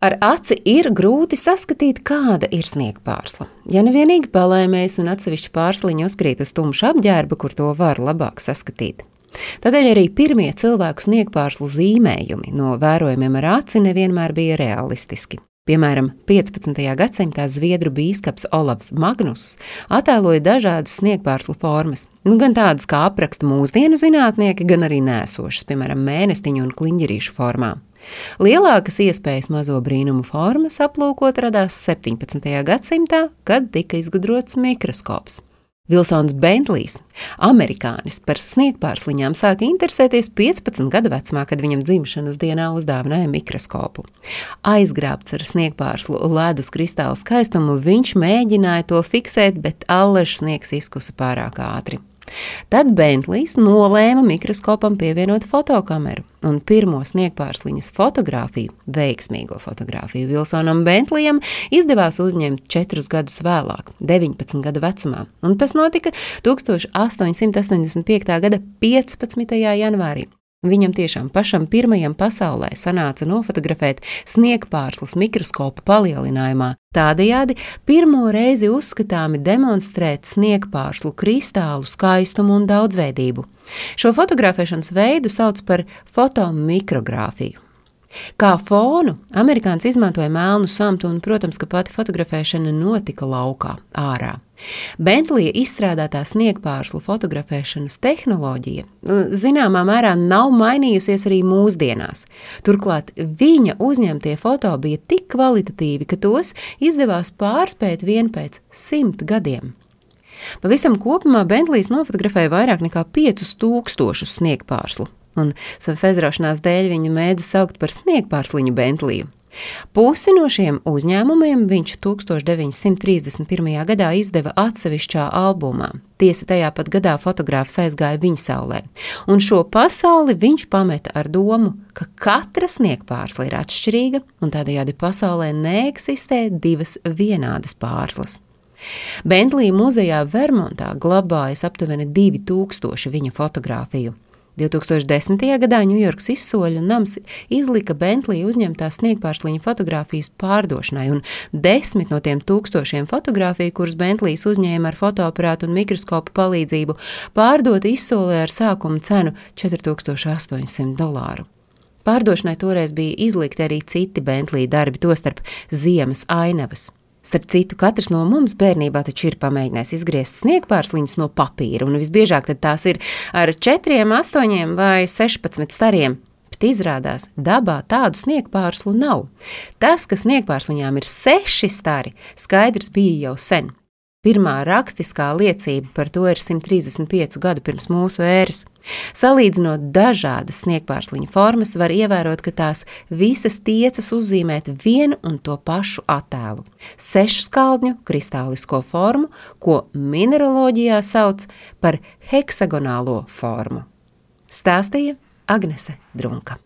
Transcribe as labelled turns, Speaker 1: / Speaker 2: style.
Speaker 1: Ar aci ir grūti saskatīt, kāda ir sniegpārsla. Ja nevienīgi palēmēs un atsevišķi pārsliņi uzkrīt uz tumšu apģērba, kur to var labāk saskatīt. Tādēļ arī pirmie cilvēku sniegpārslu zīmējumi no vērojumiem ar aci nevienmēr bija realistiski. Piemēram, 15. gadsimtā zviedru biskups Olavs Magnus attēloja dažādas sniegpārslu formas, nu, gan tādas, kā apraksta mūsdienu zinātnieki, gan arī nēsošas, piemēram, mēnestiņu un kliņģerīšu formām. Lielākas iespējas mazo brīnumu formas aplūkot radās 17. gadsimtā, kad tika izgudrots mikroskops. Vilsons Bentlijs, amerikānis par sniegpārsliņām, sāka interesēties 15 gadu vecumā, kad viņam dzimšanas dienā uzdāvināja mikroskopu. Aizgrābts ar sniegpārslu ledus kristāla skaistumu, viņš mēģināja to fiksēt, bet allaž sniegs izkusa pārāk ātri. Tad Bentlijs nolēma mikroskopam pievienot fotokameru, un pirmo sniegpārsliņas fotografiju, veiksmīgo fotografiju Vilsonam Bentlijam izdevās uzņemt četrus gadus vēlāk, 19 gadu vecumā, un tas notika 1885. gada 15. janvārī. Viņam tiešām pašam pirmajam pasaulē sanāca nofotografēt sniegpārslas mikroskopu palielinājumā. Tādējādi pirmo reizi uzskatāmi demonstrēt sniegpārslu kristālu skaistumu un daudzveidību. Šo fotografēšanas veidu sauc par fotomikrogrāfiju. Kā fonu amerikānis izmantoja melnu samtu, un, protams, ka pati fotografēšana notika laukā, ārā. Bentlija izstrādātā sniegpārslu fotografēšanas tehnoloģija zināmā mērā nav mainījusies arī mūsdienās. Turklāt viņa uzņemtie foto bija tik kvalitatīvi, ka tos izdevās pārspēt vien pēc simt gadiem. Pavisam kopumā Bentlijs nofotografēja vairāk nekā 5000 sniegpārslu, un savas aizraušanās dēļ viņa mēdza saukt par sniegpārsliņu Bentliju. Pusi no šiem uzņēmumiem viņš 1931. gadā izdeva atsevišķā albumā. Tiesa tajā pat gadā fotogrāfs aizgāja viņa saulē, un šo pasauli viņš pameta ar domu, ka katra sniegpārsla ir atšķirīga, un tādējādi pasaulē neeksistē divas vienādas pārslas. Bentlī muzejā Vermontā glabājas aptuveni 2000 viņa fotografiju. 2010. gadā Ņujorkas izsoļu nams izlika Bentlī uzņemtās sniegpārsliņa fotografijas pārdošanai, un desmit no tiem tūkstošiem fotografiju, kuras Bentlijs uzņēma ar fotoaparātu un mikroskopu palīdzību, pārdota izsolē ar sākuma cenu 4800 dolāru. Pārdošanai toreiz bija izlikti arī citi Bentlī darbi, tostarp ziemas ainavas. Starp citu, katrs no mums bērnībā taču ir pamēģinājis izgriezt sniegpārsliņas no papīra, un visbiežāk tās ir ar 4, 8 vai 16 stariem. Bet izrādās, dabā tādu sniegpārslu nav. Tas, ka sniegpārsliņām ir seši stari, skaidrs bija jau sen. Pirmā rakstiskā liecība par to ir 135 gadu pirms mūsu ēras. Salīdzinot dažādas sniegpārsliņu formas, var ievērot, ka tās visas tiecas uzzīmēt vienu un to pašu attēlu - sešskaldņu kristālisko formu, ko mineraloģijā sauc par heksagonālo formu. Stāstīja Agnese Drunka.